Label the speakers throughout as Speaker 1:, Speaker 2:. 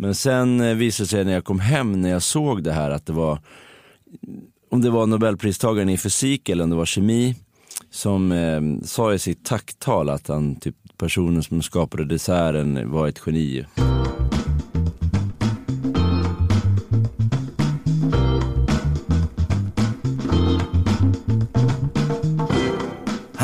Speaker 1: Men sen eh, visade det sig när jag kom hem när jag såg det här att det var, om det var nobelpristagaren i fysik eller om det var kemi, som eh, sa i sitt tacktal att han, typ personen som skapade desserten var ett geni.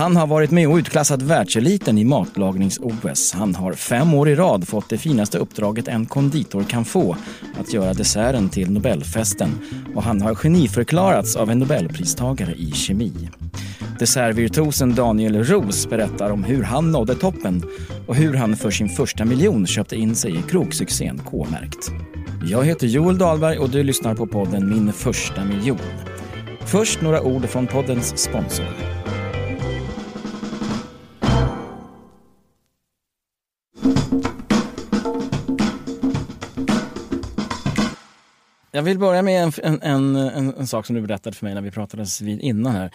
Speaker 2: Han har varit med och utklassat världseliten i matlagnings-OS. Han har fem år i rad fått det finaste uppdraget en konditor kan få, att göra desserten till Nobelfesten. Och han har geniförklarats av en Nobelpristagare i kemi. Dessertvirtuosen Daniel Roos berättar om hur han nådde toppen och hur han för sin första miljon köpte in sig i krogsuccén K-märkt. Jag heter Joel Dahlberg och du lyssnar på podden Min första miljon. Först några ord från poddens sponsor. Jag vill börja med en, en, en, en, sak som du berättade för mig när vi pratades vid innan här.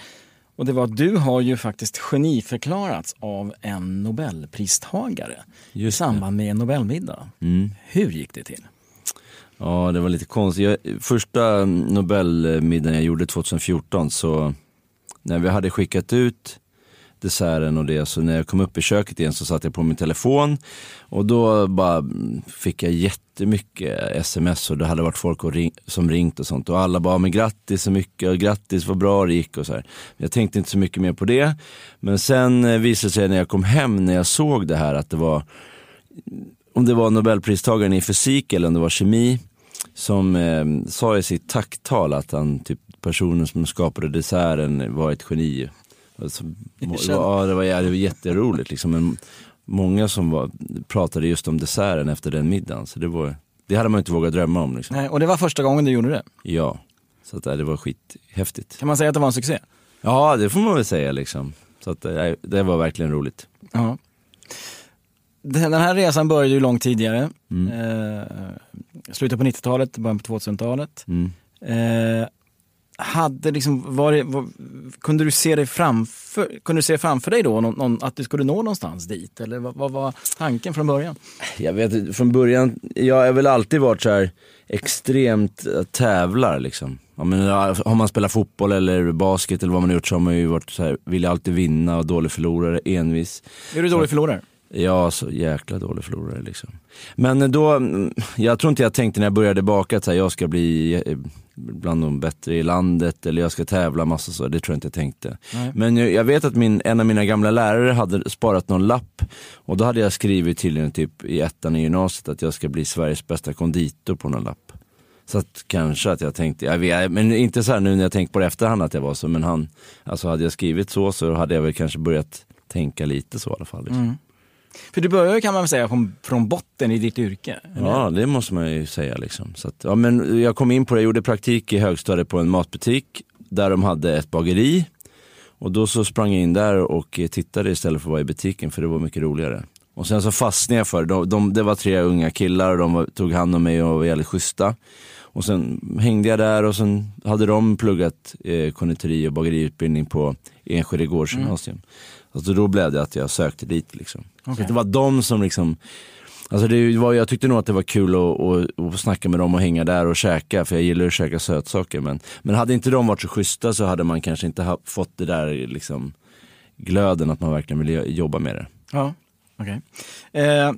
Speaker 2: Och det var att du har ju faktiskt geniförklarats av en nobelpristagare i samband med en nobelmiddag. Mm. Hur gick det till?
Speaker 1: Ja, det var lite konstigt. Jag, första nobelmiddagen jag gjorde 2014 så när vi hade skickat ut desserten och det. Så när jag kom upp i köket igen så satte jag på min telefon och då bara fick jag jättemycket sms och det hade varit folk ring, som ringt och sånt och alla bara, men grattis så mycket och grattis vad bra det gick och så här. Jag tänkte inte så mycket mer på det. Men sen eh, visade det sig när jag kom hem när jag såg det här att det var, om det var nobelpristagaren i fysik eller om det var kemi, som eh, sa i sitt tacktal att han, typ personen som skapade desserten var ett geni. Alltså, ja, det var, det var jätteroligt liksom. Men många som var, pratade just om desserten efter den middagen. Så det, var, det hade man inte vågat drömma om. Liksom.
Speaker 2: Nej, och det var första gången du gjorde det?
Speaker 1: Ja, så att, det var skithäftigt.
Speaker 2: Kan man säga att det var en succé?
Speaker 1: Ja, det får man väl säga liksom. Så att, det, det var verkligen roligt.
Speaker 2: Ja. Den här resan började ju långt tidigare. Mm. Eh, slutet på 90-talet, början på 2000-talet. Mm. Eh, hade liksom, var, var, kunde du se dig framför, kunde du se framför dig då någon, någon, att du skulle nå någonstans dit? Eller vad, vad var tanken från början?
Speaker 1: Jag vet från början, jag har väl alltid varit så här extremt äh, tävlar liksom. Ja, men, har man spelat fotboll eller basket eller vad man har gjort så har man ju varit så här, vill alltid vinna och dålig förlorare, envis.
Speaker 2: Är du dålig förlorare?
Speaker 1: Ja, så jäkla dålig förlorare liksom. Men då, mm, jag tror inte jag tänkte när jag började baka att jag ska bli eh, bland de bättre i landet eller jag ska tävla massa så. Det tror jag inte jag tänkte. Nej. Men jag, jag, vet att min, en av mina gamla lärare hade sparat någon lapp och då hade jag skrivit tydligen typ i ettan i gymnasiet att jag ska bli Sveriges bästa konditor på någon lapp. Så att kanske att jag tänkte, jag vet, men inte så här nu när jag tänkt på det efterhand att jag var så, men han, alltså hade jag skrivit så så hade jag väl kanske börjat tänka lite så i alla fall. Liksom. Mm.
Speaker 2: För du börjar ju kan man säga från, från botten i ditt yrke?
Speaker 1: Eller? Ja, det måste man ju säga. Liksom. Så att, ja, men jag kom in på det, jag gjorde praktik i högstadiet på en matbutik där de hade ett bageri. Och då så sprang jag in där och tittade istället för att vara i butiken för det var mycket roligare. Och sen så fastnade jag för de, de, det var tre unga killar och de var, tog hand om mig och var jävligt schyssta. Och sen hängde jag där och sen hade de pluggat eh, konditori och bageriutbildning på Enskede gårdsgymnasium. Mm. Alltså då blev det att jag sökte dit liksom. Okay. Så det var de som liksom Alltså det var, jag tyckte nog att det var kul att, att, att snacka med dem och hänga där och käka, för jag gillar att käka sötsaker. Men, men hade inte de varit så schyssta så hade man kanske inte fått det där liksom, glöden att man verkligen vill jobba med det.
Speaker 2: Ja, okej. Okay. Eh,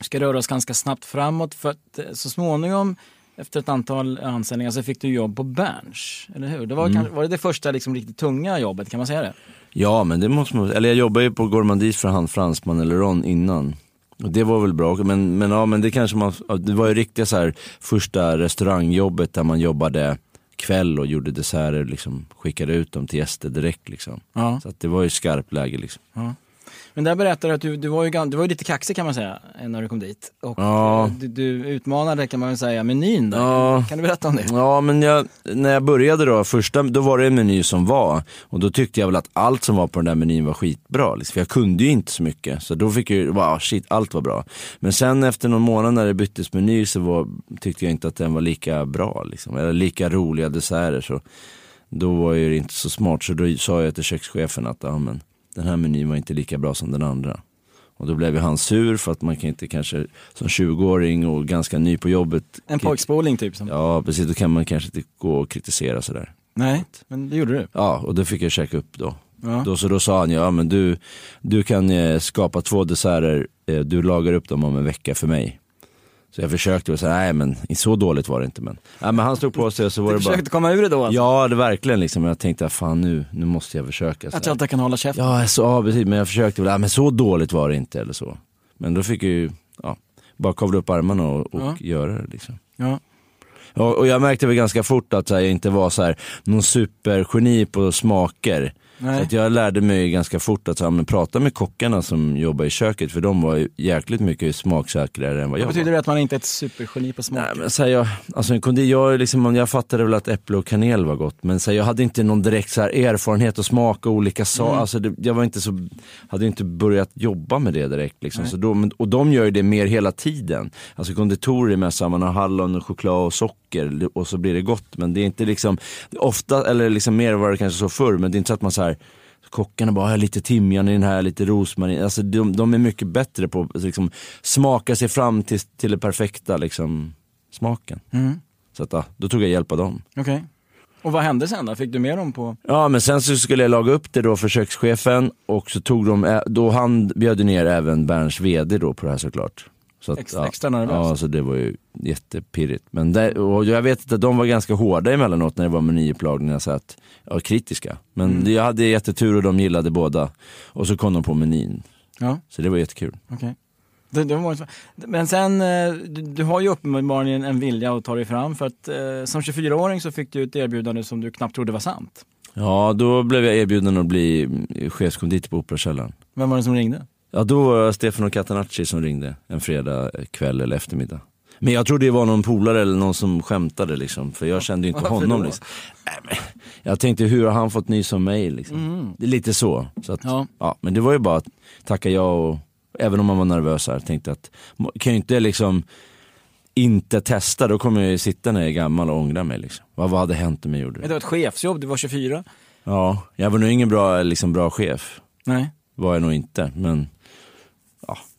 Speaker 2: ska röra oss ganska snabbt framåt för att eh, så småningom efter ett antal anställningar så fick du jobb på Berns, eller hur? Det var, mm. var det det första liksom, riktigt tunga jobbet, kan man säga det?
Speaker 1: Ja, men det måste man, eller jag jobbade ju på Gourmandis för han fransman eller Ron innan. Och det var väl bra, men, men, ja, men det kanske man, det var ju riktigt så här första restaurangjobbet där man jobbade kväll och gjorde desserter, liksom, skickade ut dem till gäster direkt. Liksom. Ja. Så det var ju skarpt läge. Liksom. Ja.
Speaker 2: Men där berättade du att du, du, var ju, du var ju lite kaxig kan man säga när du kom dit. Och ja. Eh, du, du utmanade kan man väl säga menyn där. Ja. Kan du berätta om det?
Speaker 1: Ja men jag, när jag började då, första, då var det en meny som var. Och då tyckte jag väl att allt som var på den där menyn var skitbra. Liksom. För jag kunde ju inte så mycket. Så då fick jag wow shit, allt var bra. Men sen efter någon månad när det byttes meny så var, tyckte jag inte att den var lika bra. Liksom. Eller lika roliga desserter. Så då var jag inte så smart. Så då sa jag till kökschefen att, ja men den här menyn var inte lika bra som den andra. Och då blev ju han sur för att man kan inte kanske som 20-åring och ganska ny på jobbet.
Speaker 2: En pojkspoling typ? Som...
Speaker 1: Ja precis, då kan man kanske inte gå och kritisera sådär.
Speaker 2: Nej, men det gjorde du.
Speaker 1: Ja, och då fick jag käka upp då.
Speaker 2: Ja.
Speaker 1: Då, så då sa han, ja men du, du kan eh, skapa två desserter, eh, du lagar upp dem om en vecka för mig. Så jag försökte och sa, nej men så dåligt var det inte men. Nej, men han stod på sig och så var
Speaker 2: Du
Speaker 1: det bara.
Speaker 2: försökte komma ur det då alltså?
Speaker 1: Ja det verkligen liksom, jag tänkte, fan nu, nu måste jag försöka. Så
Speaker 2: Att jag inte kan hålla käften?
Speaker 1: Ja, så, ja precis, men jag försökte ja, men så dåligt var det inte eller så. Men då fick jag ju, ja, bara kavla upp armarna och, och
Speaker 2: Ja.
Speaker 1: göra det liksom.
Speaker 2: Ja.
Speaker 1: Ja, och jag märkte väl ganska fort att så här, jag inte var så här, någon supergeni på smaker.
Speaker 2: Nej.
Speaker 1: Så att jag lärde mig ganska fort att så men prata med kockarna som jobbar i köket för de var jäkligt mycket smaksäkrare än vad jag
Speaker 2: Vad betyder
Speaker 1: var.
Speaker 2: det att man inte är ett supergeni på smaker?
Speaker 1: Nej, men så här, jag, alltså, en kondi, jag, liksom, jag fattade väl att äpple och kanel var gott men så här, jag hade inte någon direkt så här, erfarenhet att smaka olika saker.
Speaker 2: Mm.
Speaker 1: Alltså, det, jag var inte så, hade inte börjat jobba med det direkt. Liksom. Så då, och de gör ju det mer hela tiden. Alltså konditorer är mest så här, man har hallon och choklad och socker och så blir det gott. Men det är inte liksom, ofta, eller liksom mer var det kanske så förr, men det är inte så att man så här Kockarna bara, har lite timjan i den här, lite rosmarin. Alltså de, de är mycket bättre på att liksom, smaka sig fram till, till det perfekta liksom, smaken.
Speaker 2: Mm.
Speaker 1: Så att, ja, då tog jag hjälp av dem.
Speaker 2: Okej. Och vad hände sen då? Fick du med dem på...
Speaker 1: Ja men sen så skulle jag laga upp det då för kökschefen och så tog de, ä- då han bjöd ner även Berns VD då på det här såklart. Så att,
Speaker 2: Ex-
Speaker 1: ja,
Speaker 2: extra nervös.
Speaker 1: Ja, så det var ju jättepirrigt. Men det, och jag vet att de var ganska hårda emellanåt när det var menyupplagningar, så att, ja, kritiska. Men
Speaker 2: Mm.
Speaker 1: jag hade jättetur och de gillade båda. Och så kom de på menyn.
Speaker 2: Ja,
Speaker 1: Så det var jättekul.
Speaker 2: okej. Det, det var, men sen, eh, du, du har ju uppenbarligen en vilja att ta dig fram för att eh, som 24-åring så fick du ett erbjudande som du knappt trodde var sant.
Speaker 1: Ja, då blev jag erbjuden att bli chefskonditor på Operakällaren.
Speaker 2: Vem var det som ringde?
Speaker 1: Ja, då var det Stefano Catanacci som ringde en fredag kväll eller eftermiddag. Men jag trodde det var någon polare eller någon som skämtade liksom, för jag kände ju inte
Speaker 2: Varför
Speaker 1: honom.
Speaker 2: då?
Speaker 1: Liksom. Nej, jag tänkte, hur har han fått nys om mig liksom? Det är lite så. så att,
Speaker 2: Ja.
Speaker 1: ja. men det var ju bara att tacka ja och även om man var nervös här, tänkte att, kan ju inte liksom inte testa, då kommer jag ju sitta när jag är gammal och ångra mig liksom. Vad, vad hade hänt om jag gjorde
Speaker 2: Men
Speaker 1: det?
Speaker 2: det var ett chefsjobb, du var 24.
Speaker 1: Ja, jag var nog ingen bra, liksom, bra chef.
Speaker 2: Nej.
Speaker 1: Var jag nog inte, men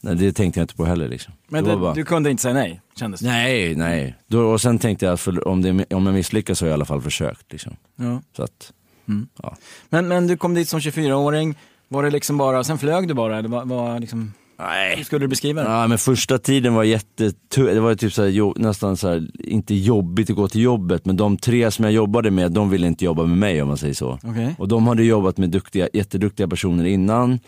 Speaker 1: nej, det tänkte jag inte på heller liksom.
Speaker 2: Men
Speaker 1: Det var bara-
Speaker 2: du kunde inte säga nej, kändes det?
Speaker 1: Nej, nej. Då, och sen tänkte jag att för, om, det, om jag misslyckas så har jag i alla fall försökt. Liksom.
Speaker 2: Ja.
Speaker 1: Så att, ja.
Speaker 2: Men, men du kom dit som 24-åring, var det liksom bara, sen flög du bara eller vad, vad liksom, hur
Speaker 1: Nej.
Speaker 2: skulle du beskriva det?
Speaker 1: Ja, men första tiden var jättetuff. Det var typ så här, nästan så här, inte jobbigt att gå till jobbet, men de tre som jag jobbade med, de ville inte jobba med mig om man säger så.
Speaker 2: Okej.
Speaker 1: Och de hade jobbat med duktiga, jätteduktiga personer innan.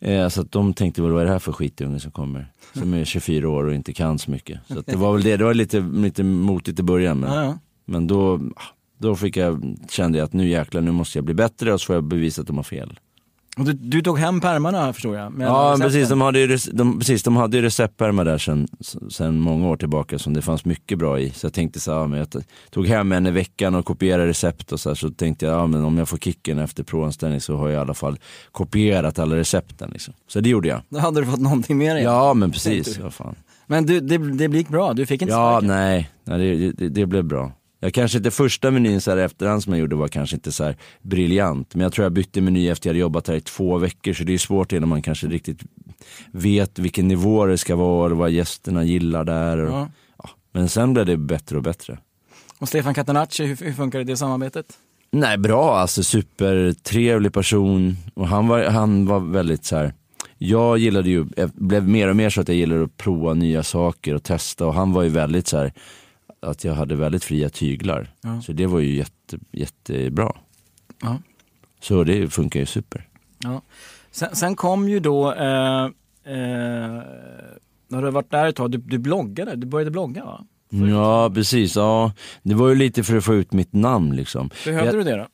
Speaker 1: Eh, så att de tänkte, vad är det här för skitunge som kommer? Som är 24 år och inte kan så mycket. Så det var väl det, det var lite, lite motigt i början. Men...
Speaker 2: Ja, ja.
Speaker 1: Men då, då fick jag, kände jag att nu jäklar, nu måste jag bli bättre och så får jag bevisa att de har fel.
Speaker 2: Och du, du tog hem pärmarna förstår jag?
Speaker 1: Ja precis, de hade ju, de, precis, de hade ju receptpärmar där sen, sen många år tillbaka som det fanns mycket bra i. Så jag tänkte så här, ja, men jag tog hem en i veckan och kopierade recept och så här, så tänkte jag, ja men om jag får kicken efter provanställning så har jag i alla fall kopierat alla recepten liksom. Så det gjorde jag.
Speaker 2: Då hade du fått någonting med dig.
Speaker 1: Ja men precis, ja, fan.
Speaker 2: Men du, det, det gick bra, du fick inte
Speaker 1: Ja,
Speaker 2: sparken?
Speaker 1: nej, nej det, det, det blev bra. Jag kanske inte första menyn så här efterhand som jag gjorde var kanske inte så här briljant. Men jag tror jag bytte meny efter jag hade jobbat här i två veckor. Så det är svårt innan man kanske riktigt vet vilken nivå det ska vara och vad gästerna gillar där. Och,
Speaker 2: Ja.
Speaker 1: ja. Men sen blev det bättre och bättre.
Speaker 2: Och Stefan Catenacci, hur, hur funkar det samarbetet?
Speaker 1: Nej, bra alltså. Supertrevlig person. Och han var, han var väldigt så här. Jag gillade ju, jag blev mer och mer så att jag gillade att prova nya saker och testa. Och han var ju väldigt så här. Att jag hade väldigt fria tyglar.
Speaker 2: Ja.
Speaker 1: Så det var ju jätte, jättebra.
Speaker 2: Ja.
Speaker 1: Så det funkar ju super.
Speaker 2: Ja. Sen, sen kom ju då, eh, eh, när du varit där ett tag, du, du bloggade, du började blogga va?
Speaker 1: Ja, precis. Ja, det var ju lite för att få ut mitt namn liksom.
Speaker 2: Behövde
Speaker 1: jag,
Speaker 2: du det då?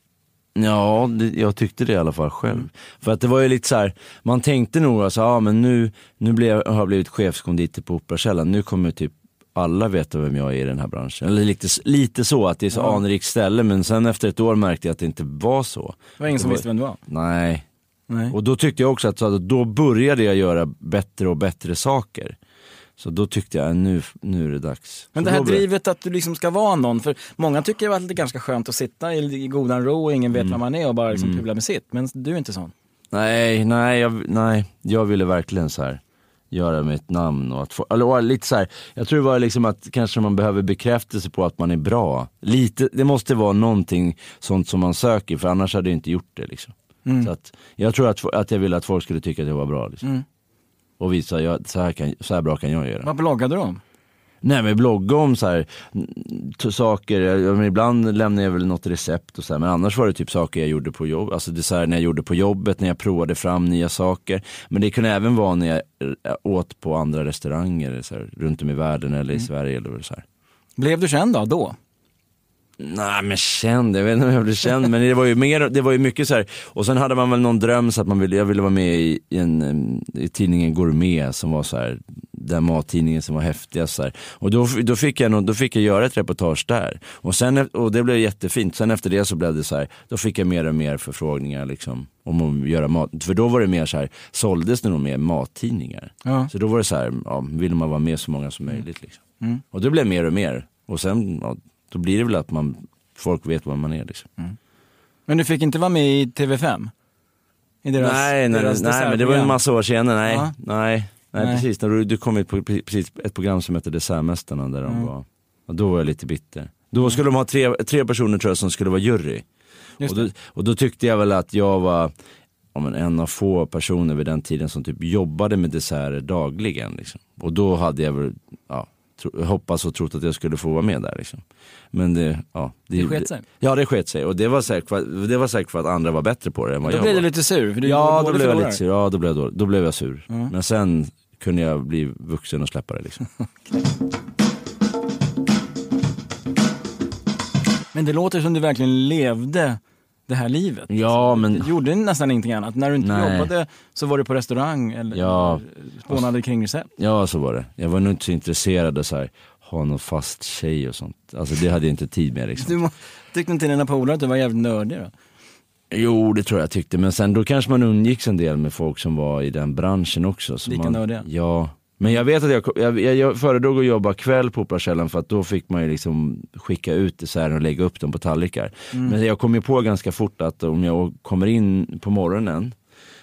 Speaker 1: Ja, det, jag tyckte det i alla fall själv. För att det var ju lite så här, man tänkte nog alltså, ja men nu, nu blev, har jag blivit chefskonditor på Operakällaren, nu kommer typ alla veta vem jag är i den här branschen. Eller lite, lite så, att det är så
Speaker 2: Ja.
Speaker 1: anrikt ställe, men sen efter ett år märkte jag att det inte var så.
Speaker 2: Det var ingen som
Speaker 1: var-
Speaker 2: visste vem du var?
Speaker 1: Nej,
Speaker 2: Nej.
Speaker 1: och då tyckte jag också att så, då började jag göra bättre och bättre saker. Så då tyckte jag, nu, nu är det dags.
Speaker 2: Men det här drivet att du liksom ska vara någon, för många tycker att det är ganska skönt att sitta i, i godan ro och ingen vet
Speaker 1: Mm.
Speaker 2: vem man är och bara liksom pula med sitt. Men du är inte sån.
Speaker 1: Nej, nej, jag, nej, jag ville verkligen så här göra med ett namn och att få, eller lite så här, jag tror det var liksom att kanske man behöver bekräftelse på att man är bra. Lite, det måste vara någonting sånt som man söker för annars hade jag inte gjort det liksom.
Speaker 2: Mm.
Speaker 1: Så att, jag tror att, att jag ville att folk skulle tycka att jag var bra liksom.
Speaker 2: Mm.
Speaker 1: Och visa, jag, så, här kan, så här bra kan jag göra.
Speaker 2: Vad bloggade du om?
Speaker 1: Nej men blogga om så här, mm, saker, jag, men ibland lämnar jag väl något recept och så här, men annars var det typ saker jag gjorde på jobb, alltså när jag gjorde på jobbet, när jag provade fram nya saker. Men det kunde även vara när jag eh, åt på andra restauranger så här, runt om i världen eller i Sverige eller så här.
Speaker 2: Blev du känd då? då?
Speaker 1: Nej men känd, jag vet inte om jag blev känd men det var ju mer, det var ju mycket så här. och sen hade man väl någon dröm så att man ville, jag ville vara med i, i, en, i tidningen Gourmet som var så här, den mattidningen som var häftigast så här. Och då, då, fick jag då fick jag göra ett reportage där. Och, sen, och det blev jättefint, sen efter det så blev det så här, då fick jag mer och mer förfrågningar liksom om att göra mat. För då var det mer så här, såldes det nog mer mattidningar.
Speaker 2: Ja.
Speaker 1: Så då var det så här, ja, ville man vara med så många som möjligt liksom.
Speaker 2: Mm.
Speaker 1: Och det blev mer och mer. Och sen, ja, då blir det väl att man, folk vet vad man är liksom.
Speaker 2: Men du fick inte vara med i TV5? I deras,
Speaker 1: nej, nej,
Speaker 2: deras
Speaker 1: nej men det var en massa år senare. Nej,
Speaker 2: Ja.
Speaker 1: nej, nej,
Speaker 2: Nej.
Speaker 1: precis. När du, du kom ut på precis ett program som hette Dessertmästarna där de
Speaker 2: Mm.
Speaker 1: var, och då var jag lite bitter. Då skulle de ha tre, tre personer tror jag som skulle vara jury. Och då, och då tyckte jag väl att jag var ja, men en av få personer vid den tiden som typ jobbade med desserter dagligen. Liksom. Och då hade jag väl, ja, tro, hoppats och trott att jag skulle få vara med där. Liksom. Men det, ja.
Speaker 2: Det sket sig?
Speaker 1: Ja det sket sig och det var säkert för, att- det var säkert för att andra var bättre på det än vad
Speaker 2: Då
Speaker 1: jag
Speaker 2: blev
Speaker 1: var.
Speaker 2: du lite sur? För du
Speaker 1: Ja, då blev jag lite sur. Ja, då blev dålig. då blev jag sur.
Speaker 2: Mm.
Speaker 1: Men sen kunde jag bli vuxen och släppa det liksom.
Speaker 2: Men det låter som du verkligen levde det här livet.
Speaker 1: Ja, men
Speaker 2: Du gjorde nästan ingenting annat. När du inte
Speaker 1: Nej.
Speaker 2: jobbade så var du på restaurang eller
Speaker 1: Ja.
Speaker 2: spånade kring recept.
Speaker 1: ja, så var det. Jag var nog inte så intresserad av så här, ha någon fast tjej och sånt. Alltså det hade jag inte tid med liksom.
Speaker 2: Du må- tyckte inte dina polare att du var jävligt nördig då?
Speaker 1: Jo, det tror jag tyckte. Men sen då kanske man umgicks en del med folk som var i den branschen också. Så
Speaker 2: Lika
Speaker 1: man,
Speaker 2: nördiga?
Speaker 1: Ja. Men jag vet att jag, jag, jag, föredrog att jobba kväll på Operakällaren för att då fick man ju liksom skicka ut desserten och lägga upp dem på tallrikar.
Speaker 2: Mm.
Speaker 1: Men jag kom ju på ganska fort att om jag kommer in på morgonen,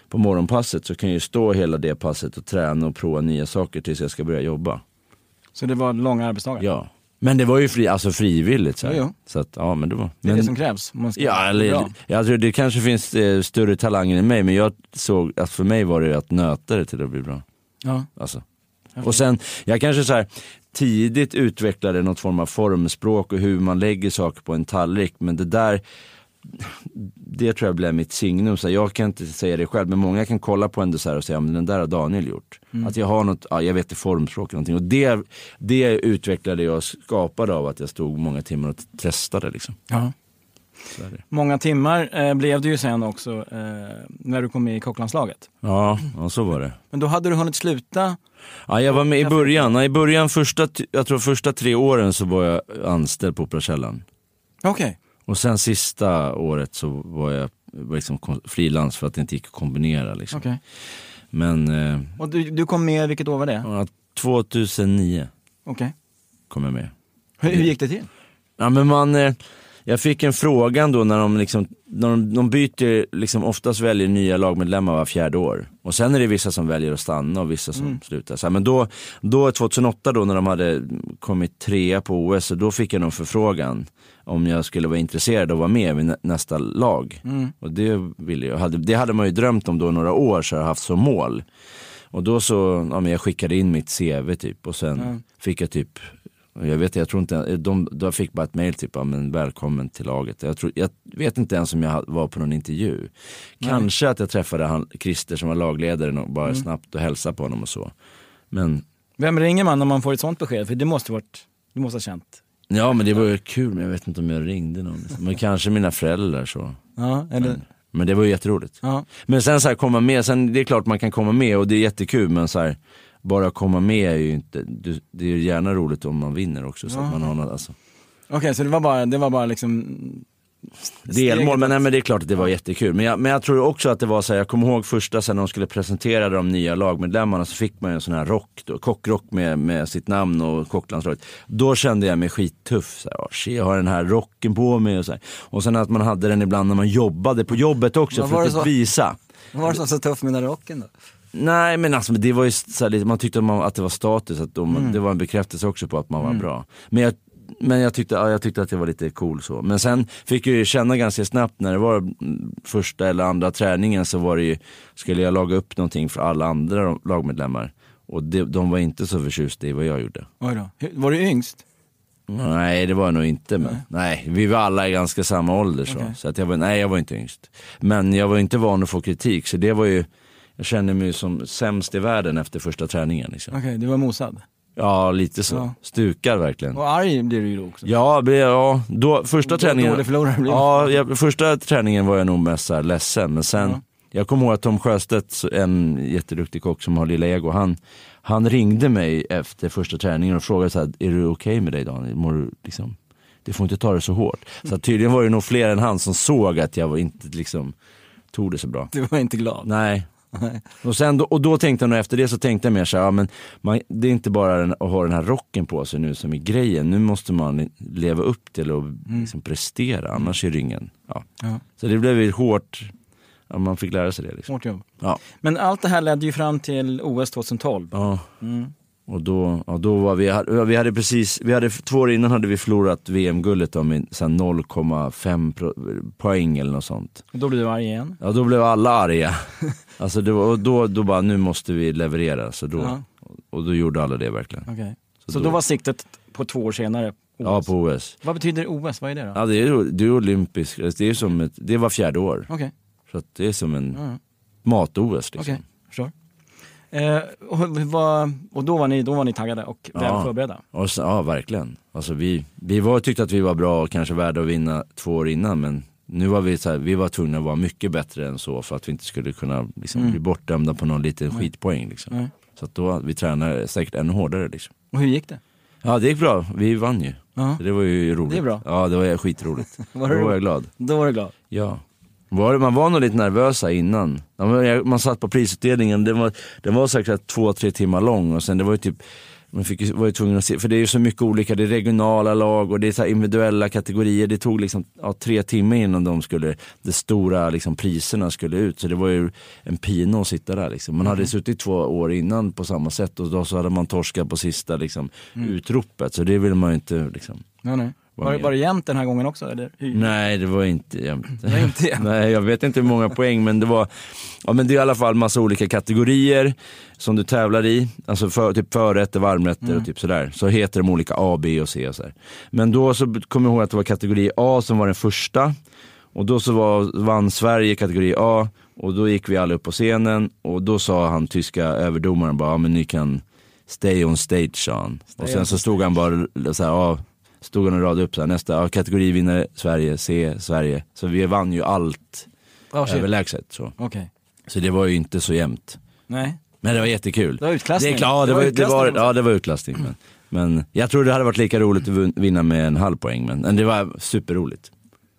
Speaker 1: på morgonpasset så kan jag ju stå hela det passet och träna och prova nya saker tills jag ska börja jobba.
Speaker 2: Så det var långa arbetsdagar?
Speaker 1: Ja. Men det var ju fri, alltså frivilligt. Så.
Speaker 2: Jo, jo.
Speaker 1: så att, ja men det var.
Speaker 2: Det är
Speaker 1: men,
Speaker 2: det som krävs om man ska
Speaker 1: Ja, eller,
Speaker 2: bra.
Speaker 1: jag tror det kanske finns eh, större talanger än mig, men jag såg att för mig var det att nöta det till att bli bra.
Speaker 2: Ja.
Speaker 1: Alltså. Och sen, jag kanske så här tidigt utvecklade något form av formspråk och hur man lägger saker på en tallrik, men det där det tror jag blev mitt signum. Så jag kan inte säga det själv, men många kan kolla på en dessert och säga, men den där har Daniel gjort.
Speaker 2: Mm.
Speaker 1: Att jag har något, ja, jag vet det formspråk eller någonting. Och det, det utvecklade jag och skapade av att jag stod många timmar och testade liksom.
Speaker 2: Ja. Många timmar eh, blev det ju sen också eh, när du kom med i kocklandslaget.
Speaker 1: Ja, ja, så var det.
Speaker 2: Men då hade du hunnit sluta?
Speaker 1: Ja, jag var med i början. Ja, I början, första, jag tror första tre åren så var jag anställd på Operakällaren.
Speaker 2: Okej.
Speaker 1: Och sen sista året så var jag liksom kon- frilans för att det inte gick att kombinera. Liksom.
Speaker 2: okej.
Speaker 1: Men eh,
Speaker 2: Och du, du kom med, vilket år var det?
Speaker 1: ja, 2009
Speaker 2: Okej.
Speaker 1: kom jag med.
Speaker 2: Hur, hur gick det till?
Speaker 1: Ja, men man, eh, jag fick en fråga då när de, liksom, när de, de byter, liksom oftast väljer nya lagmedlemmar var fjärde år. Och sen är det vissa som väljer att stanna och vissa som slutar. Så här, men då, då 2008 då när de hade kommit trea på OS, då fick jag någon förfrågan om jag skulle vara intresserad av att vara med vid nä- nästa lag.
Speaker 2: Mm.
Speaker 1: Och det ville jag. Hade, det hade man ju drömt om då några år så har jag haft som mål. Och då så, ja men jag skickade in mitt CV typ och sen
Speaker 2: Ja.
Speaker 1: fick jag typ jag vet, jag tror inte, de, de fick bara ett mail typ, men välkommen till laget. Jag, tror, jag vet inte ens om jag var på någon intervju. Kanske att jag träffade han, Christer som var lagledaren och bara snabbt och hälsade på honom och så. Men,
Speaker 2: Vem ringer man när man får ett sånt besked? För det måste varit, du måste ha känt.
Speaker 1: ja men det var ju kul, men jag vet inte om jag ringde någon. Men kanske mina föräldrar så.
Speaker 2: Ja, eller?
Speaker 1: Men det var ju jätteroligt.
Speaker 2: Ja.
Speaker 1: Men sen så här komma med, sen det är klart man kan komma med och det är jättekul men så här, bara komma med är ju inte, det är ju gärna roligt om man vinner också så att man har något, alltså.
Speaker 2: Okej, så det var bara, det var bara liksom...
Speaker 1: Delmål, men, nej, men det är klart att det var jättekul. Men jag, men jag tror också att det var så här, jag kommer ihåg första sen de skulle presentera de nya lagmedlemmarna så fick man ju en sån här rock, då, kockrock med, med sitt namn och kocklandslaget. Då kände jag mig skittuff. Så här, "Åh, shit, jag har den här rocken på mig och så här. Och sen att man hade den ibland när man jobbade på jobbet också för att
Speaker 2: så?
Speaker 1: visa.
Speaker 2: Vad var det som var så tufft med den där rocken då?
Speaker 1: Nej men alltså det var ju så här, lite- man tyckte att, det var status, att de,
Speaker 2: Mm.
Speaker 1: det var en bekräftelse också på att man var bra. Men jag, men jag tyckte, ja, jag tyckte att det var lite cool så. Men sen fick jag ju känna ganska snabbt när det var mm, första eller andra träningen så var det ju, skulle jag laga upp någonting för alla andra lagmedlemmar. Och det, de var inte så förtjusta i vad jag gjorde.
Speaker 2: Oj då. Var du yngst?
Speaker 1: Nej det var jag nog inte men, nej. vi var alla i ganska samma ålder så.
Speaker 2: Okej.
Speaker 1: Så att jag var, nej jag var inte yngst. Men jag var inte van att få kritik så det var ju, jag kände mig som sämst i världen efter första träningen. Liksom.
Speaker 2: Okej, du var mosad.
Speaker 1: Ja lite så,
Speaker 2: Ja.
Speaker 1: stukar verkligen.
Speaker 2: Och arg blir du ju också.
Speaker 1: Ja, det- ja då, första
Speaker 2: Då-
Speaker 1: träningen.
Speaker 2: dålig förlorare blir
Speaker 1: ja, jag, första träningen var jag nog mest så här ledsen. Men sen,
Speaker 2: Ja.
Speaker 1: jag kommer ihåg att Tom Sjöstedt, en jätteduktig kock som har Lilla Ego, han, han ringde mig efter första träningen och frågade så här, är du okej med dig Daniel? Mår du liksom, du får inte ta det så hårt. Så tydligen var det nog fler än han som såg att jag var inte liksom, tog det så bra.
Speaker 2: Du var inte glad.
Speaker 1: Nej. Och, sen, då- och då tänkte jag nog efter det så tänkte jag mer så här, ja, men man, det är inte bara den, att ha den här rocken på sig nu som är grejen. Nu måste man leva upp till och liksom prestera, annars är det ingen. Ja.
Speaker 2: Ja.
Speaker 1: Så det blev ju hårt, ja, man fick lära sig det. Liksom.
Speaker 2: Hårt jobb.
Speaker 1: Ja.
Speaker 2: Men allt det här ledde ju fram till OS 2012.
Speaker 1: Ja.
Speaker 2: Mm.
Speaker 1: Och då, ja, då var vi, vi hade precis, vi hade, två år innan hade vi förlorat VM-guldet med så här 0,5 pro- poäng eller något sånt.
Speaker 2: Och då blev du arg igen.
Speaker 1: Ja då blev alla arga. Alltså det var, och då, då bara, nu måste vi leverera. Så då,
Speaker 2: Ja.
Speaker 1: Och då gjorde alla det verkligen.
Speaker 2: Okej. Så,
Speaker 1: Så
Speaker 2: då...
Speaker 1: då-
Speaker 2: var siktet på två år senare OS.
Speaker 1: Ja på OS.
Speaker 2: Vad betyder OS? Vad är det då?
Speaker 1: Ja det är, det är olympiskt, det är som ett, det var fjärde år.
Speaker 2: Okej,
Speaker 1: Så det är som en
Speaker 2: ja.
Speaker 1: mat-OS liksom.
Speaker 2: förstår. Eh, och, vad, och då, var ni, då var ni taggade och väl
Speaker 1: Ja.
Speaker 2: förberedda?
Speaker 1: Och så, ja verkligen. Alltså vi, vi var, tyckte att vi var bra och kanske värda att vinna två år innan men nu var vi så här, vi var tvungna att vara mycket bättre än så för att vi inte skulle kunna liksom,
Speaker 2: Mm.
Speaker 1: bli bortdömda på någon liten skitpoäng. Liksom.
Speaker 2: Nej.
Speaker 1: Så då, vi tränade säkert ännu hårdare liksom.
Speaker 2: Och hur gick det?
Speaker 1: Ja det gick bra, vi vann ju.
Speaker 2: Ja.
Speaker 1: Så det var ju roligt.
Speaker 2: Det är bra.
Speaker 1: Ja det var skitroligt.
Speaker 2: Var
Speaker 1: då var jag glad.
Speaker 2: Då var du glad?
Speaker 1: Ja. Var, man var nog lite nervösa innan. Man satt på prisutdelningen, den var, den var säkert två, tre timmar lång och sen det var ju typ man fick, var ju tvungen att se, för det är ju så mycket olika, det är regionala lag och det är så individuella kategorier. Det tog liksom ja, tre timmar innan de skulle, de stora liksom, priserna skulle ut. Så det var ju en pina att sitta där liksom. Man hade suttit två år innan på samma sätt och då så hade man torskat på sista liksom, utropet. Så det vill man ju inte liksom.
Speaker 2: Ja, nej.
Speaker 1: Var
Speaker 2: Var, det- var det jämnt den här gången också? Eller?
Speaker 1: Nej det var inte jämnt.
Speaker 2: Var inte jämnt.
Speaker 1: Nej jag vet inte hur många poäng men det var, ja men det är i alla fall massa olika kategorier som du tävlar i. Alltså för, typ förrätter, varmrätter
Speaker 2: Mm.
Speaker 1: och typ sådär. Så heter de olika A, B och C och sådär. Men då så kommer jag ihåg att det var kategori A som var den första. Och då så var, vann Sverige kategori A och då gick vi alla upp på scenen och då sa han tyska överdomaren bara, ja men ni kan stay on stage sa han. Och sen så stod han bara så här, ja, stod han och radade upp så här, nästa ja, kategorivinnare Sverige, C, Sverige. Så vi vann ju allt
Speaker 2: Oh,
Speaker 1: överlägset så.
Speaker 2: Okej.
Speaker 1: Så det var ju inte så jämnt.
Speaker 2: Nej,
Speaker 1: Men det var jättekul.
Speaker 2: det var utklassning.
Speaker 1: Det är klart, det var, det var,
Speaker 2: utklassning också.
Speaker 1: ja, det var utklassning. Men, men jag tror det hade varit lika roligt att vinna med en halv poäng. Men, men det var superroligt.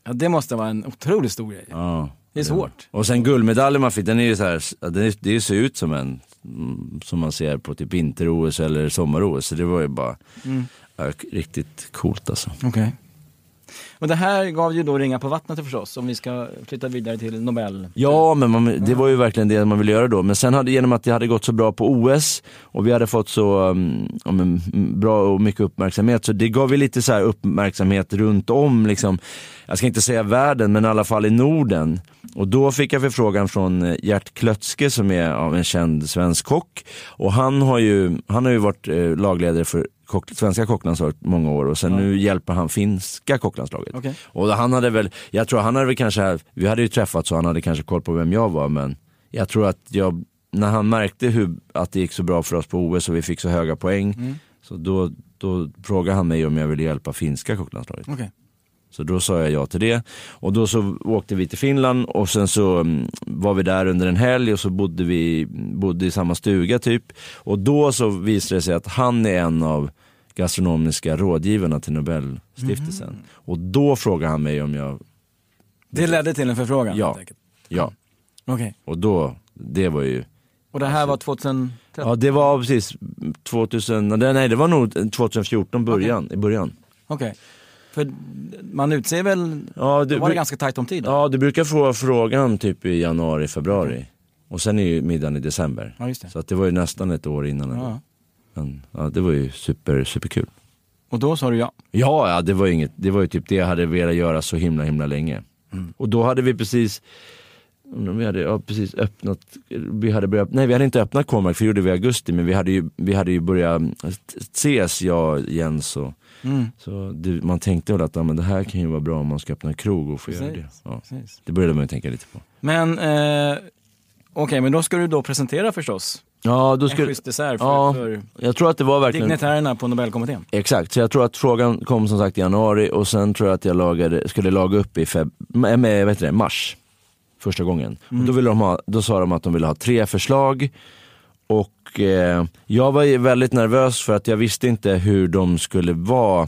Speaker 2: Ja, det måste vara en otroligt stor grej.
Speaker 1: Ja.
Speaker 2: Det är svårt.
Speaker 1: Och sen guldmedaljen man fick, den är ju så här, den är, det ser ut som en, som man ser på typ vinter-OS eller sommar-OS. Så det var ju bara
Speaker 2: Mm.
Speaker 1: Ja, riktigt coolt alltså.
Speaker 2: Okej. Och det här gav ju då ringa på vattnet förstås, om vi ska flytta vidare till Nobel.
Speaker 1: Ja, men man, det var ju verkligen det man ville göra då. Men sen hade, genom att det hade gått så bra på OS och vi hade fått så um, bra och mycket uppmärksamhet, så det gav ju lite så här uppmärksamhet runt om, liksom, jag ska inte säga världen, men i alla fall i Norden. Och då fick jag förfrågan från eh, Gert Klötske som är ja, en känd svensk kock. Och han har ju, han har ju varit eh, lagledare för kock, svenska kocklandslaget många år och sen nu hjälper han finska kocklandslaget.
Speaker 2: Okej.
Speaker 1: Och han hade väl, jag tror han hade väl kanske, vi hade ju träffats så han hade kanske koll på vem jag var men jag tror att jag, när han märkte hur, att det gick så bra för oss på OS och vi fick så höga poäng, så då, då frågade han mig om jag ville hjälpa finska kocklandslaget.
Speaker 2: Okej.
Speaker 1: Så då sa jag ja till det. Och då så åkte vi till Finland och sen så mm, var vi där under en helg och så bodde vi bodde i samma stuga typ. Och då så visade det sig att han är en av gastronomiska rådgivarna till Nobelstiftelsen. Och då frågade han mig om jag,
Speaker 2: Det ledde till en förfrågan
Speaker 1: Ja. ja.
Speaker 2: Okej.
Speaker 1: Och då, det var ju,
Speaker 2: Och det här var 2013?
Speaker 1: ja det var precis 2000, nej det var nog 2014 början, i början.
Speaker 2: Okej. För man utser väl,
Speaker 1: Ja, det,
Speaker 2: var det ganska tajt om tid då?
Speaker 1: ja, du brukar få frågan typ i januari, februari. Och sen är ju middagen i december.
Speaker 2: Ja.
Speaker 1: Så att det var ju nästan ett år innan.
Speaker 2: Ja.
Speaker 1: Men ja, det var ju super, superkul.
Speaker 2: Och då sa du ja.
Speaker 1: Ja, ja det, var inget, det var ju typ det jag hade velat göra så himla himla länge. Och då hade vi precis, vi hade ja, precis öppnat, vi hade börjat, nej vi hade inte öppnat Cormac för det gjorde vi i augusti men vi hade ju, vi hade ju börjat ses jag, Jens och
Speaker 2: Mm.
Speaker 1: så det, man tänkte väl att ja, men det här kan ju vara bra om man ska öppna en krog och få göra det.
Speaker 2: Precis,
Speaker 1: Ja.
Speaker 2: precis.
Speaker 1: Det började man ju tänka lite på.
Speaker 2: Men eh, okej, men då ska du då presentera förstås
Speaker 1: Ja, då
Speaker 2: en
Speaker 1: skulle,
Speaker 2: schysst dessert för,
Speaker 1: ja,
Speaker 2: för
Speaker 1: jag tror att det var verkligen
Speaker 2: dignitärerna på Nobelkommittén.
Speaker 1: Exakt, så jag tror att frågan kom som sagt i januari och sen tror jag att jag lagade, skulle laga upp i feb, med, vet du det, mars. Första gången. Och då, ville de ha, då sa de att de ville ha tre förslag. Och eh, jag var väldigt nervös för att jag visste inte hur de skulle vara.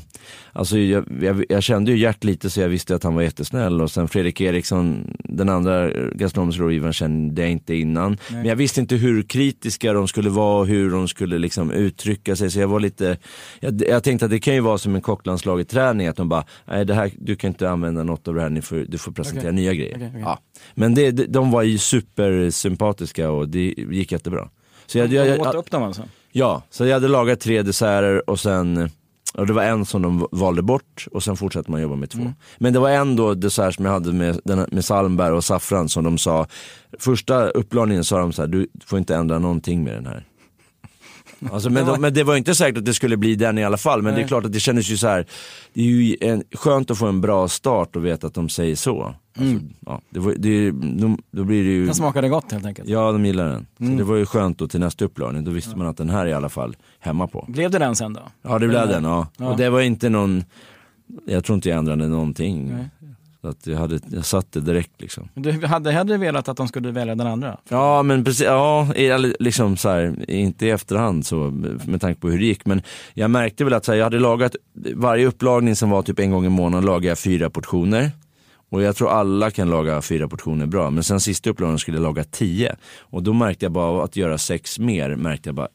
Speaker 1: Alltså jag, jag, jag kände ju Gert lite så jag visste att han var jättesnäll och sen Fredrik Eriksson, den andra gastronomiska rådgivaren kände jag inte innan. Men jag visste inte hur kritiska de skulle vara och hur de skulle liksom uttrycka sig. Så jag var lite, jag, jag tänkte att det kan ju vara som en kocklandslaget träning att de bara, nej det här, du kan inte använda något av det här, får, du får presentera
Speaker 2: Okej.
Speaker 1: nya grejer.
Speaker 2: Okej, okej.
Speaker 1: Ja. Men det, de var ju supersympatiska och det gick jättebra. Så jag, jag, jag,
Speaker 2: åt upp dem alltså?
Speaker 1: Ja, så jag hade lagat tre desserter och sen och det var en som de valde bort och sen fortsatte man jobba med två. Men det var en då dessert som jag hade med, med salmbär och saffran som de sa, första upplagningen sa de så här, du får inte ändra någonting med den här. Alltså, men, de, men det var inte säkert att det skulle bli den i alla fall, men det är
Speaker 2: Nej.
Speaker 1: klart att det kändes ju så här. det är ju en, skönt att få en bra start och veta att de säger så. Alltså, ja, det var, det, de, då blir det ju...
Speaker 2: Den smakade gott helt enkelt.
Speaker 1: Ja, de gillar den. Så det var ju skönt då till nästa upplagning, då visste man att den här är i alla fall hemma på.
Speaker 2: Blev det den sen då?
Speaker 1: Ja, det blev
Speaker 2: Eller-
Speaker 1: den, ja.
Speaker 2: Ja.
Speaker 1: Och det var inte någon, jag tror inte jag ändrade någonting.
Speaker 2: Nej.
Speaker 1: Att jag, hade, jag satte direkt liksom.
Speaker 2: Du hade hellre velat att de skulle välja den andra?
Speaker 1: Ja, men precis, ja, liksom så här, inte i efterhand så, med tanke på hur det gick. Men jag märkte väl att så här, jag hade lagat, varje upplagning som var typ en gång i månaden lagade jag fyra portioner. Och jag tror alla kan laga fyra portioner bra. Men sen sista upplagningen skulle jag laga tio. Och då märkte jag bara att göra sex mer, märkte jag bara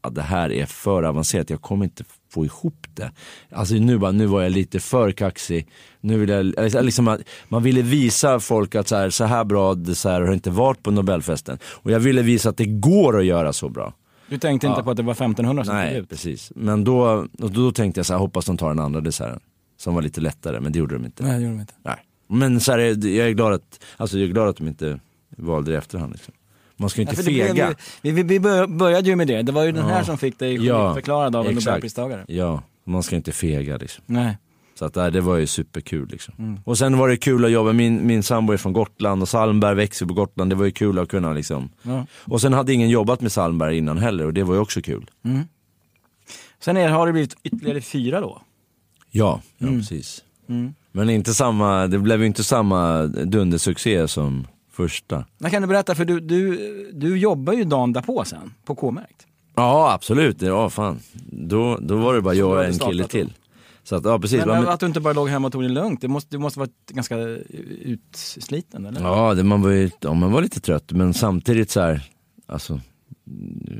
Speaker 1: att det här är för avancerat, jag kommer inte få ihop det. Alltså nu, bara, nu var jag lite för kaxig. Nu vill jag, eller liksom, att man ville visa folk att så här, så här bra dessert har inte varit på Nobelfesten. Och jag ville visa att det går att göra så bra.
Speaker 2: Du tänkte inte på att det var 1500 som
Speaker 1: Nej,
Speaker 2: ut?
Speaker 1: precis. Men då, då tänkte jag så här, hoppas de tar den andra desserten. Som var lite lättare, men det gjorde de inte.
Speaker 2: Nej, det gjorde de inte.
Speaker 1: Nej. Men så här, jag är glad att, alltså jag är glad att de inte valde det i efterhand. Liksom. Man ska ju inte
Speaker 2: Ja,
Speaker 1: fega.
Speaker 2: vi, vi, vi bör- började ju med det, det var ju den här
Speaker 1: Ja.
Speaker 2: som fick dig
Speaker 1: Ja,
Speaker 2: förklarad av en nobelpristagare.
Speaker 1: Ja, man ska inte fega liksom.
Speaker 2: Nej.
Speaker 1: Så att, det var ju superkul liksom.
Speaker 2: Mm.
Speaker 1: Och sen var det kul att jobba, min, min sambo är från Gotland och Salmberg växer på Gotland, det var ju kul att kunna liksom.
Speaker 2: Ja.
Speaker 1: Och sen hade ingen jobbat med Salmberg innan heller och det var ju också kul.
Speaker 2: Mm. Sen är, har det blivit ytterligare fyra då?
Speaker 1: Ja, ja
Speaker 2: Mm.
Speaker 1: precis.
Speaker 2: Mm.
Speaker 1: Men inte samma, det blev ju inte samma dundersuccé som första.
Speaker 2: Men kan du berätta, för du, du, du jobbar ju dagen därpå sen, på K-märkt.
Speaker 1: Ja absolut, ja fan. Då, då var det bara jag och en kille till. Så att, ja precis.
Speaker 2: Men, att du inte bara låg hemma och tog det lugnt, det måste, du måste varit ganska utsliten eller?
Speaker 1: Ja, det, man, var ju, ja, man var lite trött men samtidigt så här, alltså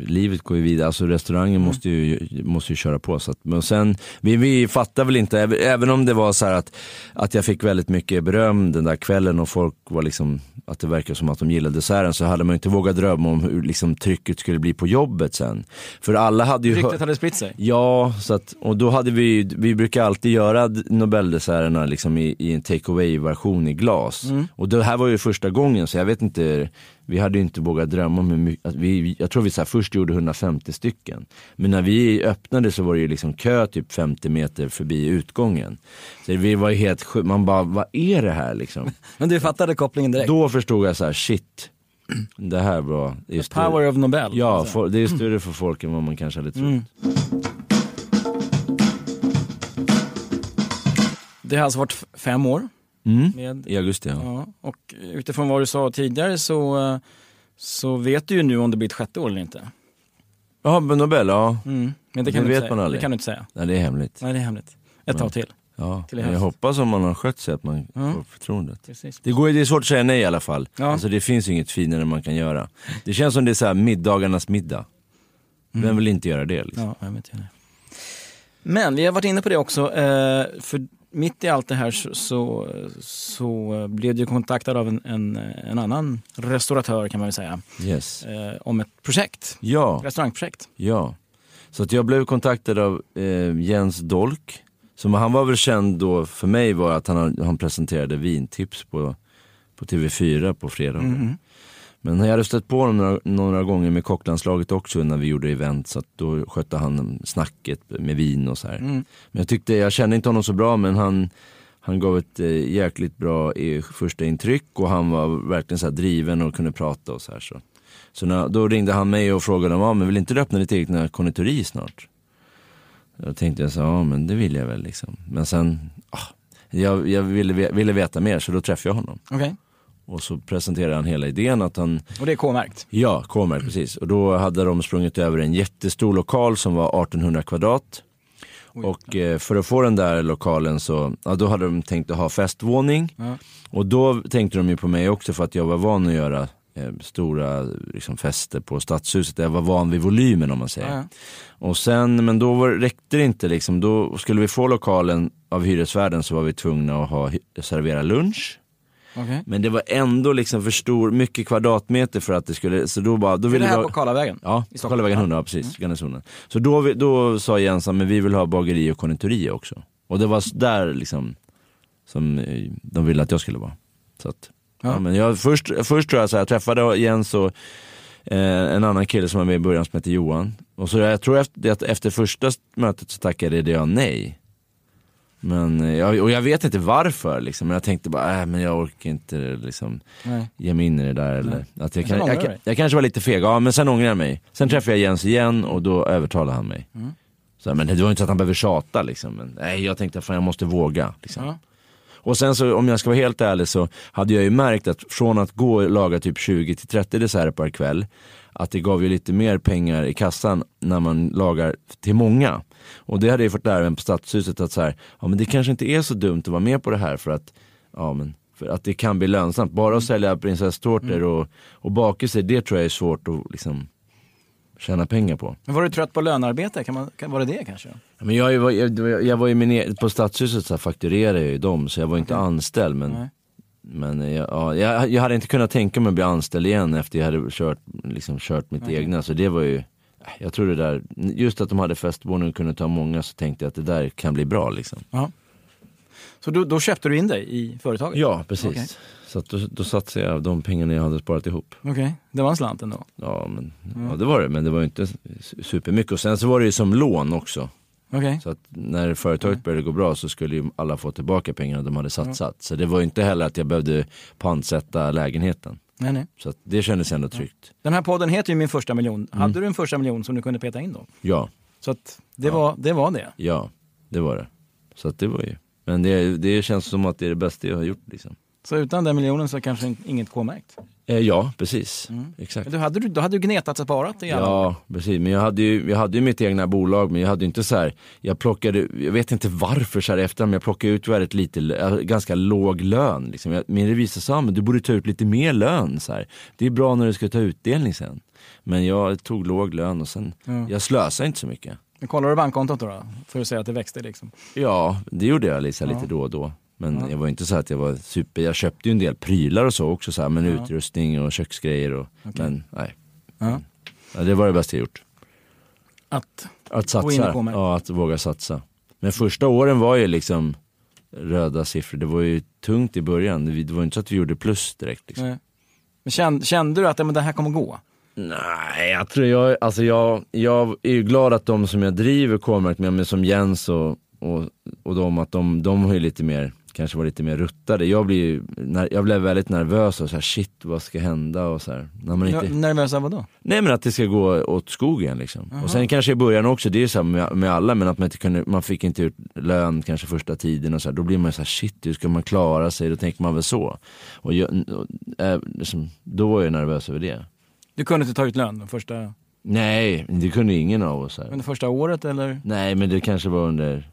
Speaker 1: livet går ju vidare, alltså restaurangen måste, ju, måste ju köra på. Så att, men sen, vi, vi fattar väl inte, även- om det var så här att, att jag fick väldigt mycket beröm den där kvällen och folk var liksom, att det verkar som att de gillade desserten så hade man inte vågat drömma om hur liksom, trycket skulle bli på jobbet sen. För alla hade ju
Speaker 2: Ryktet hade spritt sig?
Speaker 1: Ja, så att, och då hade vi, vi brukar alltid göra Nobeldesserterna liksom i, i en take away version i glas.
Speaker 2: Mm.
Speaker 1: Och det här var ju första gången så jag vet inte, vi hade ju inte vågat drömma om hur mycket, vi, jag tror vi så här, först gjorde 150 stycken. Men när vi öppnade så var det ju liksom kö typ 50 meter förbi utgången. Så vi var ju helt man bara, vad är det här liksom?
Speaker 2: Men du fattade kopplingen direkt?
Speaker 1: Då förstod jag så här, shit, det här var, det
Speaker 2: The
Speaker 1: större.
Speaker 2: power of Nobel?
Speaker 1: Ja,
Speaker 2: alltså.
Speaker 1: for, det är större för folk än vad man kanske hade trott.
Speaker 2: Mm. Det har alltså varit fem år
Speaker 1: Mm.
Speaker 2: med
Speaker 1: I augusti ja.
Speaker 2: Ja, och utifrån vad du sa tidigare så, så vet du ju nu om det blir ett sjätte år eller inte.
Speaker 1: Ja, men Nobel, ja.
Speaker 2: Mm. Men det
Speaker 1: Det
Speaker 2: kan, du
Speaker 1: vet
Speaker 2: inte säga.
Speaker 1: man aldrig.
Speaker 2: det kan du inte säga.
Speaker 1: Nej, det är hemligt.
Speaker 2: Nej, det är hemligt. Ett tag till.
Speaker 1: Ja.
Speaker 2: Till
Speaker 1: jag hoppas om man har skött sig att man
Speaker 2: Ja.
Speaker 1: får förtroendet.
Speaker 2: Precis.
Speaker 1: Det, går, det är svårt att säga nej i alla fall.
Speaker 2: Ja.
Speaker 1: Alltså, det finns inget finare man kan göra. Det känns som det är så här middagarnas middag.
Speaker 2: Mm.
Speaker 1: Vem vill inte göra det? Liksom?
Speaker 2: Ja, jag vet det. Men vi har varit inne på det också, eh, för mitt i allt det här så, så, så blev du kontaktad av en, en, en, annan restauratör kan man väl säga.
Speaker 1: Yes.
Speaker 2: Eh, om ett projekt.
Speaker 1: Ja.
Speaker 2: Restaurangprojekt.
Speaker 1: Ja. Så att jag blev kontaktad av eh, Jens Dolk. Som han var väl känd då för mig var att han, han presenterade vintips på, på TV4 på fredagar. Mm. Men jag hade stött på honom några, några gånger med kocklandslaget också när vi gjorde event så att då skötte han snacket med vin och så här. Mm. Men jag tyckte, jag kände inte honom så bra men han, han gav ett eh, jäkligt bra eh, första intryck och han var verkligen så driven och kunde prata och så här. Så, så när, då ringde han mig och frågade om, ah, men vill inte du öppna ditt eget konditori snart? Då tänkte jag så, ja men det vill jag väl liksom. Men sen, ah, jag, jag ville, ville veta mer så då träffade jag honom.
Speaker 2: Okay.
Speaker 1: Och så presenterade han hela idén att han...
Speaker 2: Och det är K-märkt?
Speaker 1: Ja, K-märkt precis. Och då hade de sprungit över en jättestor lokal som var 1800 kvadrat. Oj. Och eh, för att få den där lokalen så, ja, då hade de tänkt att ha festvåning. Ja. Och då tänkte de ju på mig också för att jag var van att göra eh, stora liksom, fester på Stadshuset. Jag var van vid volymen om man säger. Ja. Och sen, men då var, räckte det inte liksom. Då skulle vi få lokalen av hyresvärden så var vi tvungna att ha, servera lunch. Okay. Men det var ändå liksom för stor, mycket kvadratmeter för att det skulle, så då bara... Då
Speaker 2: ville det här vi, på Karlavägen?
Speaker 1: Ja, på Karlavägen 100, ja, precis, mm. garnisonen. Så då, då sa Jens men vi vill ha bageri och konditori också. Och det var där liksom som eh, de ville att jag skulle vara. Så att, ja. ja men jag, först, först tror jag så här, jag träffade Jens och eh, en annan kille som var med i början som heter Johan. Och så jag tror efter, efter första mötet så tackade jag nej. Men, eh, jag, och jag vet inte varför liksom, men jag tänkte bara, äh, men jag orkar inte liksom, ge mig in i det där. Eller, att jag, kan, jag, jag, jag, kanske var lite feg, ja men sen ångrar jag mig. Sen mm. träffade jag Jens igen och då övertalade han mig. Mm. Så, men det var inte så att han behöver tjata liksom. Men, nej, jag tänkte att jag måste våga. Liksom. Ja. Och sen så om jag ska vara helt ärlig så hade jag ju märkt att från att gå och laga typ 20-30 desserter per kväll, att det gav ju lite mer pengar i kassan när man lagar till många. Och det hade jag fått lära mig på Stadshuset att så här, ja men det kanske inte är så dumt att vara med på det här för att, ja men för att det kan bli lönsamt. Bara att sälja prinsesstårtor mm. och, och bakelser, det tror jag är svårt att liksom tjäna pengar på.
Speaker 2: Men var du trött på lönarbete? Kan man, var det det kanske?
Speaker 1: Ja, men jag, jag, jag, jag var ju min, e- på Stadshuset så fakturerade jag ju dem så jag var inte okay. anställd men Nej. Men jag, ja, jag, jag, hade inte kunnat tänka mig att bli anställd igen efter jag hade kört, liksom, kört mitt okay. egna. Så det var ju, jag tror det där, just att de hade festvåning och kunde ta många så tänkte jag att det där kan bli bra liksom.
Speaker 2: Ja. Så då, då, köpte du in dig i företaget?
Speaker 1: Ja, precis. Okay. Så då, då satsade jag de pengarna jag hade sparat ihop.
Speaker 2: Okej, okay. det var en slant ändå?
Speaker 1: Ja, men, ja. ja, det var det. Men det var inte supermycket. Och sen så var det ju som lån också.
Speaker 2: Okay.
Speaker 1: Så att när företaget började gå bra så skulle ju alla få tillbaka pengarna de hade satsat. Ja. Så det var inte heller att jag behövde pantsätta lägenheten.
Speaker 2: Nej, nej.
Speaker 1: Så det kändes ändå tryggt.
Speaker 2: Den här podden heter ju Min första miljon. Mm. Hade du en första miljon som du kunde peta in då?
Speaker 1: Ja.
Speaker 2: Så att det, ja. var, det var det?
Speaker 1: Ja, det var det. Så att det var ju. Men det, det känns som att det är det bästa jag har gjort liksom.
Speaker 2: Så utan den miljonen så kanske inget K-märkt?
Speaker 1: Eh, ja, precis. Mm. Exakt.
Speaker 2: Du hade, då hade du gnetat och sparat i alla
Speaker 1: Ja, precis. Men jag hade, ju, jag hade ju mitt egna bolag, men jag hade inte så här, jag plockade, jag vet inte varför så här efter, men jag plockade ut väldigt lite, ganska låg lön. Liksom. Jag, min revisor sa, men du borde ta ut lite mer lön. Så här. Det är bra när du ska ta utdelning sen. Men jag tog låg lön och sen, mm. jag slösade inte så mycket.
Speaker 2: Men kollar du bankkontot då, då? För att säga att det växte liksom?
Speaker 1: Ja, det gjorde jag Lisa, lite ja. då och då. Men ja. jag var inte så att jag var super, jag köpte ju en del prylar och så också så här, men ja. utrustning och köksgrejer och, okay. men nej. Ja. ja. det var det bästa jag gjort.
Speaker 2: Att,
Speaker 1: att satsa, ja att våga satsa. Men första åren var ju liksom röda siffror, det var ju tungt i början, det var inte så att vi gjorde plus direkt. Liksom.
Speaker 2: Men kände, kände du att men det här kommer gå?
Speaker 1: Nej, jag tror jag, alltså jag, jag är ju glad att de som jag driver kommer med, men som Jens och, och, och de, att de, de har ju lite mer kanske var lite mer ruttade. Jag, blir, jag blev väldigt nervös och så här, shit vad ska hända och så här.
Speaker 2: När man inte... Nervös av vadå?
Speaker 1: Nej men att det ska gå åt skogen liksom. Aha. Och sen kanske i början också, det är så med, med alla, men att man inte kunde, man fick inte ut lön kanske första tiden och så här. Då blir man så här, shit hur ska man klara sig? Då tänker man väl så. Och jag, och, äh, liksom, då var jag nervös över det.
Speaker 2: Du kunde inte ta ut lön första?
Speaker 1: Nej, det kunde ingen av oss. Här.
Speaker 2: Men det första året eller?
Speaker 1: Nej men det kanske var under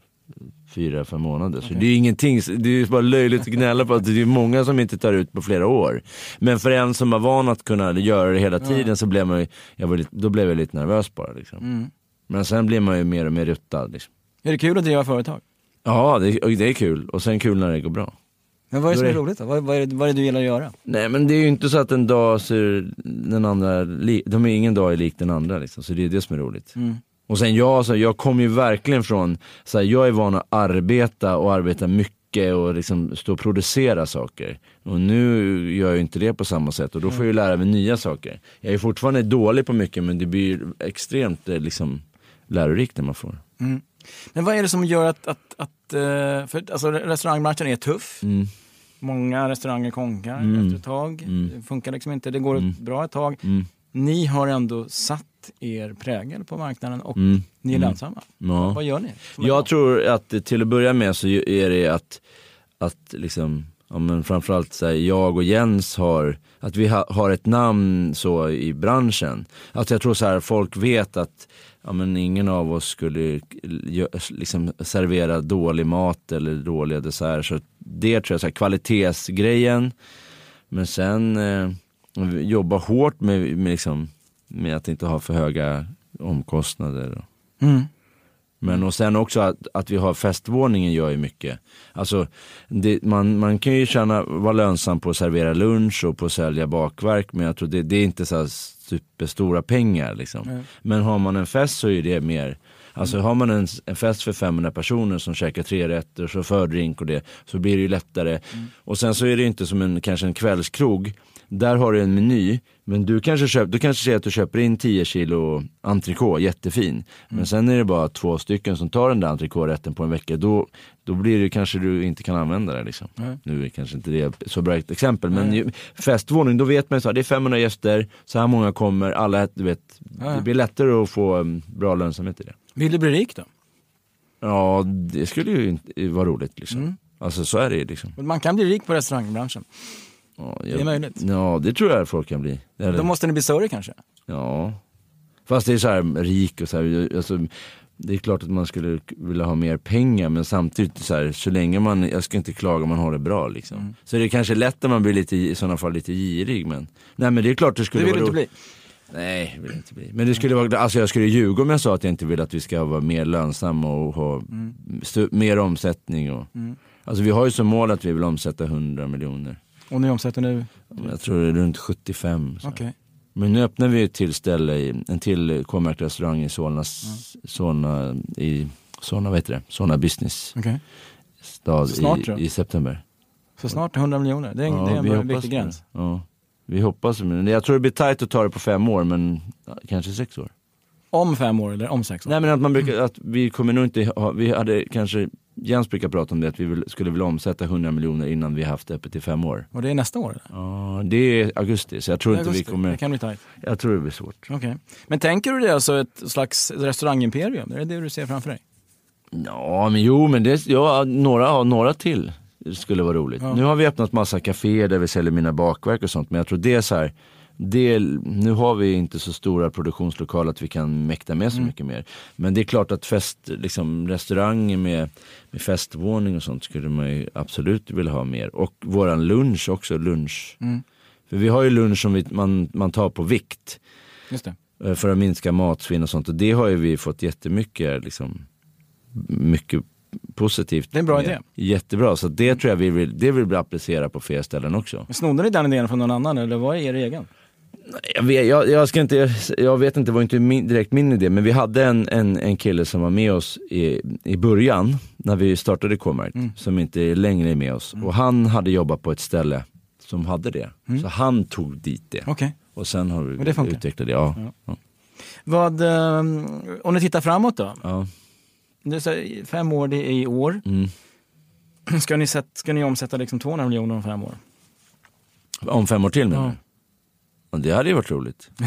Speaker 1: fyra, fem månader. Okay. Så det är ingenting, det är bara löjligt att gnälla på att det är många som inte tar ut på flera år. Men för en som var van att kunna göra det hela tiden ja. så blev man jag var lite, då blev jag lite nervös bara. Liksom. Mm. Men sen blir man ju mer och mer ruttad. Liksom.
Speaker 2: Är det kul att driva företag?
Speaker 1: Ja, det, det är kul. Och sen kul när det går bra.
Speaker 2: Men vad är det som är
Speaker 1: är
Speaker 2: roligt då? Vad, vad, är det, vad är det du gillar att göra?
Speaker 1: Nej men det är ju inte så att en dag ser den andra, de är ingen dag är lik den andra liksom. Så det är det som är roligt.
Speaker 2: Mm.
Speaker 1: Och sen jag, alltså, jag kommer ju verkligen från, så här, jag är van att arbeta och arbeta mycket och liksom stå och producera saker. Och nu gör jag ju inte det på samma sätt och då får jag ju lära mig nya saker. Jag är fortfarande dålig på mycket men det blir extremt eh, liksom, lärorikt när man får.
Speaker 2: Mm. Men vad är det som gör att, att, att eh, för alltså restaurangbranschen är tuff.
Speaker 1: Mm.
Speaker 2: Många restauranger konkar
Speaker 1: Mm.
Speaker 2: efter ett tag.
Speaker 1: Mm.
Speaker 2: Det funkar liksom inte, det går
Speaker 1: Mm.
Speaker 2: bra ett tag.
Speaker 1: Mm.
Speaker 2: Ni har ändå satt er prägel på marknaden och
Speaker 1: Mm.
Speaker 2: ni är
Speaker 1: Mm.
Speaker 2: lönsamma.
Speaker 1: Ja.
Speaker 2: Vad gör ni?
Speaker 1: Jag
Speaker 2: bra?
Speaker 1: tror att till att börja med så är det att, att liksom, ja men framförallt så här, jag och Jens har, att vi ha, har ett namn så i branschen. Att jag tror så här, folk vet att ja, men ingen av oss skulle liksom servera dålig mat eller dåliga desserter. Så det tror jag, så här, kvalitetsgrejen. Men sen eh, jobba hårt med, med, liksom, med att inte ha för höga omkostnader.
Speaker 2: Mm.
Speaker 1: Men och sen också att, att vi har festvåningen gör ju mycket. Alltså det, man, man kan ju tjäna, vara lönsam på att servera lunch och på att sälja bakverk men jag tror det, det är inte så här superstora pengar liksom.
Speaker 2: Nej.
Speaker 1: Men har man en fest så är det mer, alltså har man en, en fest för 500 personer som käkar tre rätter så fördrink och det så blir det ju lättare. Och sen så är det inte som en, kanske en kvällskrog. Där har du en meny, men du kanske, köp, du kanske säger att du köper in 10 kilo entrecote, jättefin. Men sen är det bara två stycken som tar den där entrecote-rätten på en vecka. Då, då blir det kanske du inte kan använda det. Liksom.
Speaker 2: Nej.
Speaker 1: Nu är kanske inte det så bra ett exempel, men ju, festvåning, då vet man här, det är 500 gäster, så här många kommer, alla, du vet, det blir lättare att få um, bra lönsamhet i det.
Speaker 2: Vill du bli rik då?
Speaker 1: Ja, det skulle ju inte vara roligt liksom.
Speaker 2: Mm.
Speaker 1: Alltså så är det ju liksom.
Speaker 2: Man kan bli rik på restaurangbranschen.
Speaker 1: Ja,
Speaker 2: Det är möjligt.
Speaker 1: Ja, det tror jag folk kan bli. Eller,
Speaker 2: Då måste ni bli större kanske?
Speaker 1: Ja. Fast det är så här rik och så här, alltså, det är klart att man skulle vilja ha mer pengar men samtidigt så här, så länge man, jag ska inte klaga om man har det bra liksom.
Speaker 2: Mm.
Speaker 1: Så det är kanske lätt att man blir lite, i sådana fall lite girig men, nej men det är klart det
Speaker 2: Det
Speaker 1: skulle
Speaker 2: vill du
Speaker 1: vara
Speaker 2: inte
Speaker 1: ro-
Speaker 2: bli?
Speaker 1: Nej, det vill jag inte bli. Men det skulle vara, alltså jag skulle ljuga om jag sa att jag inte vill att vi ska vara mer lönsamma och ha stu- mer omsättning och,
Speaker 2: Mm.
Speaker 1: alltså vi har ju som mål att vi vill omsätta 100 miljoner.
Speaker 2: Och ni omsätter nu?
Speaker 1: Jag tror det är runt 75. Så.
Speaker 2: Okej.
Speaker 1: Men nu öppnar vi ett till ställe, en till K-märkt restaurang i Solna, Solna, i Solna, vad heter det? Solna business
Speaker 2: Okej.
Speaker 1: stad
Speaker 2: Snart
Speaker 1: i, i september.
Speaker 2: Så snart 100 miljoner, det är, en- det är
Speaker 1: vi
Speaker 2: en
Speaker 1: hoppas
Speaker 2: viktig gräns.
Speaker 1: Ja, vi hoppas men jag tror det blir tajt att ta det på fem år men ja, kanske sex år.
Speaker 2: Om fem år eller om sex år?
Speaker 1: Nej men att man brukar, att vi kommer nog inte ha, vi hade kanske, Jens brukar prata om det, att vi vill, skulle vilja omsätta 100 miljoner innan vi haft öppet i fem år.
Speaker 2: Och det är nästa år? Eller?
Speaker 1: Ja, det är augusti så jag tror inte vi
Speaker 2: Augusti.
Speaker 1: kommer,
Speaker 2: Det kan bli tajt.
Speaker 1: jag tror det blir svårt.
Speaker 2: Okej. Men tänker du dig alltså ett slags restaurangimperium? Är det det du ser framför dig?
Speaker 1: Ja, men jo, men det, ja, några, några till skulle vara roligt.
Speaker 2: Ja.
Speaker 1: Nu har vi öppnat massa kaféer där vi säljer mina bakverk och sånt, men jag tror det är så här, det, nu har vi inte så stora produktionslokaler att vi kan mäkta med så
Speaker 2: Mm.
Speaker 1: mycket mer. Men det är klart att fest, liksom restauranger med, med festvåning och sånt skulle man ju absolut vilja ha mer. Och våran lunch också, lunch.
Speaker 2: Mm.
Speaker 1: För vi har ju lunch som vi, man, man tar på vikt eh, för att minska matsvinn och sånt. Och det har ju vi fått jättemycket, liksom, mycket positivt.
Speaker 2: Det är en bra
Speaker 1: med.
Speaker 2: idé.
Speaker 1: Jättebra, så det tror jag vi vill, det vill vi applicera på fler ställen också.
Speaker 2: Snodde ni den idén från någon annan eller vad är er egen?
Speaker 1: Jag vet, jag, jag ska inte, jag vet inte, det var inte min, direkt min idé, men vi hade en, en, en kille som var med oss i, i början, när vi startade K-märkt,
Speaker 2: Mm.
Speaker 1: som inte är längre med oss. Och han hade jobbat på ett ställe som hade det. Så han tog dit det.
Speaker 2: Okej.
Speaker 1: Och sen har
Speaker 2: det
Speaker 1: vi
Speaker 2: funkar?
Speaker 1: utvecklat det. Ja.
Speaker 2: Ja.
Speaker 1: Ja.
Speaker 2: Vad, eh, om ni tittar framåt då?
Speaker 1: Ja.
Speaker 2: Det är här, fem år, det är i år.
Speaker 1: Mm.
Speaker 2: Ska ni, sätt, ska ni omsätta liksom 200 miljoner om fem år?
Speaker 1: Om fem år till menar
Speaker 2: Ja.
Speaker 1: Det hade ju varit roligt.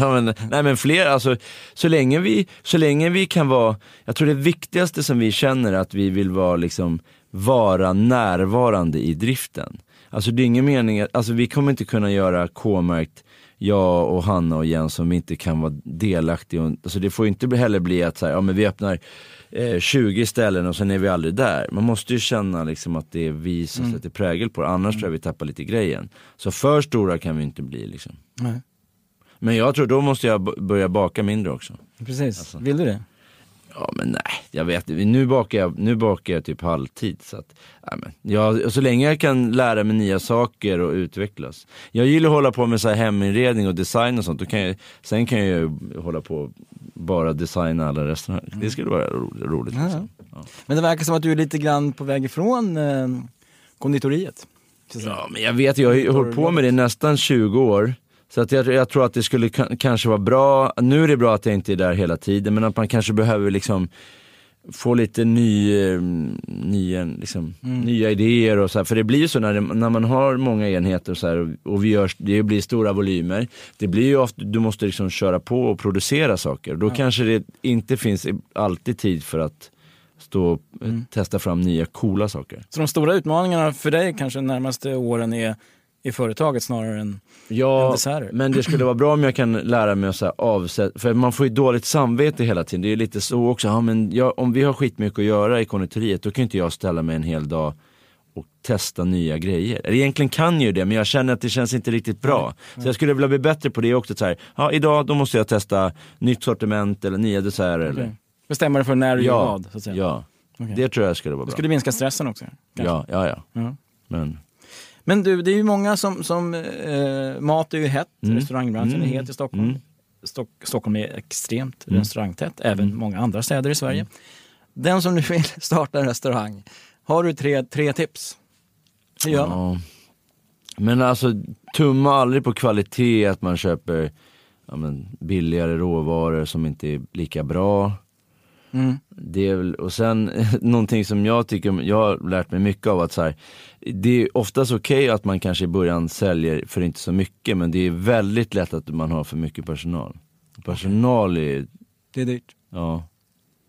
Speaker 1: Ja, men, nej men fler, alltså så länge, vi, så länge vi kan vara, jag tror det viktigaste som vi känner är att vi vill vara liksom, vara närvarande i driften. Alltså det är ingen mening, alltså vi kommer inte kunna göra K-märkt, jag och Hanna och Jens om vi inte kan vara delaktiga. Alltså det får ju inte heller bli att så här, ja, men vi öppnar eh, 20 ställen och sen är vi aldrig där. Man måste ju känna liksom att det är vi som sätter prägel på det, annars tror jag vi tappar lite grejen. Så för stora kan vi inte bli liksom.
Speaker 2: Nej.
Speaker 1: Men jag tror då måste jag börja baka mindre också.
Speaker 2: Precis.
Speaker 1: Alltså.
Speaker 2: Vill du det?
Speaker 1: Ja men nej, jag vet Nu bakar jag, nu bakar jag typ halvtid. Så, att, nej, men, ja, så länge jag kan lära mig nya saker och utvecklas. Jag gillar att hålla på med så här heminredning och design och sånt. Då kan jag, sen kan jag hålla på bara designa alla restauranger. Det skulle vara roligt. roligt liksom.
Speaker 2: ja. Men det verkar som att du är lite grann på väg ifrån eh, konditoriet.
Speaker 1: Ja men jag vet, jag har ju hållit på med det nästan 20 år. Så att jag, jag, tror att det skulle kanske vara bra, nu är det bra att jag inte är där hela tiden, men att man kanske behöver liksom få lite ny, eh, nya, liksom, mm. nya idéer och så här. För det blir ju så när, det, när man har många enheter och så här, och vi gör, det blir stora volymer. Det blir ju ofta, du måste liksom köra på och producera saker. Då ja. kanske det inte finns alltid tid för att stå och mm. testa fram nya coola saker.
Speaker 2: Så de stora utmaningarna för dig kanske de närmaste åren är i företaget snarare än,
Speaker 1: ja,
Speaker 2: än desserter.
Speaker 1: men det skulle vara bra om jag kan lära mig att avsätta, för man får ju dåligt samvete hela tiden. Det är lite så också, ja, men jag, om vi har skitmycket att göra i konditoriet då kan inte jag ställa mig en hel dag och testa nya grejer. Eller egentligen kan jag ju det men jag känner att det känns inte riktigt bra. Nej. Så jag skulle vilja bli bättre på det också. Så här, ja, idag då måste jag testa nytt sortiment eller nya desserter. Okay. Eller...
Speaker 2: Bestämma dig för när du ja, gör vad? Så att säga.
Speaker 1: Ja, okay. det tror jag skulle vara bra. Det
Speaker 2: skulle minska stressen också?
Speaker 1: Ja, ja, ja. ja. Men...
Speaker 2: Men du, det är ju många som, som eh, mat är ju hett, mm. restaurangbranschen mm. är het i Stockholm. Mm. Stock, Stockholm är extremt mm. restaurangtätt, även mm. många andra städer i Sverige. Mm. Den som nu vill starta en restaurang, har du tre, tre tips? Hur gör man? Ja.
Speaker 1: Men alltså, tumma aldrig på kvalitet, att man köper ja, men, billigare råvaror som inte är lika bra. Mm. Det är väl, och sen någonting som jag tycker, jag har lärt mig mycket av att så här, det är oftast okej okay att man kanske i början säljer för inte så mycket men det är väldigt lätt att man har för mycket personal. Personal är...
Speaker 2: Det är dyrt.
Speaker 1: Ja.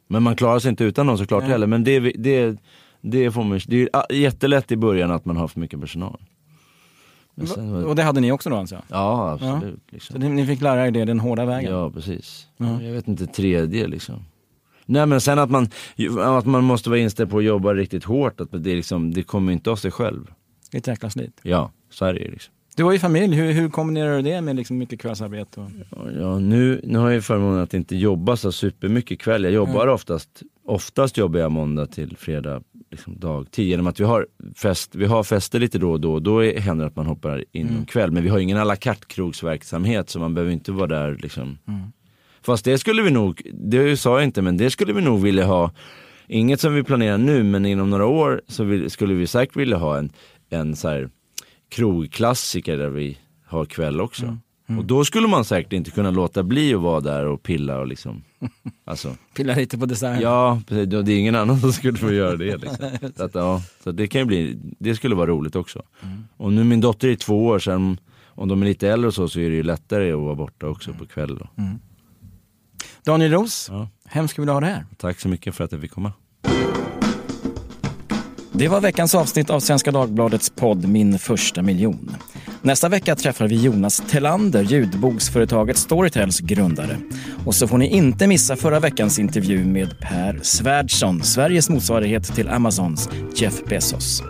Speaker 1: Men man klarar sig inte utan någon såklart Nej. heller. Men det, det, det, får man, det är jättelätt i början att man har för mycket personal.
Speaker 2: Sen, och det hade ni också då
Speaker 1: jag? Ja, absolut. Ja.
Speaker 2: Liksom. Så ni fick lära er det den hårda vägen?
Speaker 1: Ja, precis. Ja. Jag vet inte, tredje liksom. Nej men sen att man, att man måste vara inställd på att jobba riktigt hårt, att det, liksom, det kommer inte av sig själv.
Speaker 2: Det är ett jäkla slit.
Speaker 1: Ja, så är det ju liksom.
Speaker 2: Du har ju familj, hur, hur kombinerar du det med liksom mycket kvällsarbete? Och...
Speaker 1: Ja, nu, nu har jag förmånen att inte jobba så supermycket kväll. Jag jobbar mm. oftast, oftast jobbar jag måndag till fredag liksom dagtid. Genom att vi har, fest, vi har fester lite då och då. Då händer det att man hoppar in mm. kväll. Men vi har ingen à la carte krogsverksamhet så man behöver inte vara där liksom. Mm. Fast det skulle vi nog, det sa jag inte, men det skulle vi nog vilja ha. Inget som vi planerar nu, men inom några år så vill, skulle vi säkert vilja ha en, en så här krogklassiker där vi har kväll också. Mm. Mm. Och då skulle man säkert inte kunna låta bli att vara där och pilla och liksom. Alltså.
Speaker 2: pilla lite på design.
Speaker 1: Ja, det är ingen annan som skulle få göra det. Liksom. så, att, ja, så det kan bli, det skulle vara roligt också. Mm. Och nu min dotter är två år, sedan om de är lite äldre och så, så är det ju lättare att vara borta också på kvällen. Mm.
Speaker 2: Daniel Ros, ja. hemskt vill ha det här.
Speaker 1: Tack så mycket för att jag fick komma.
Speaker 2: Det var veckans avsnitt av Svenska Dagbladets podd Min första miljon. Nästa vecka träffar vi Jonas Tellander, ljudboksföretaget Storytels grundare. Och så får ni inte missa förra veckans intervju med Per Svärdson, Sveriges motsvarighet till Amazons Jeff Bezos.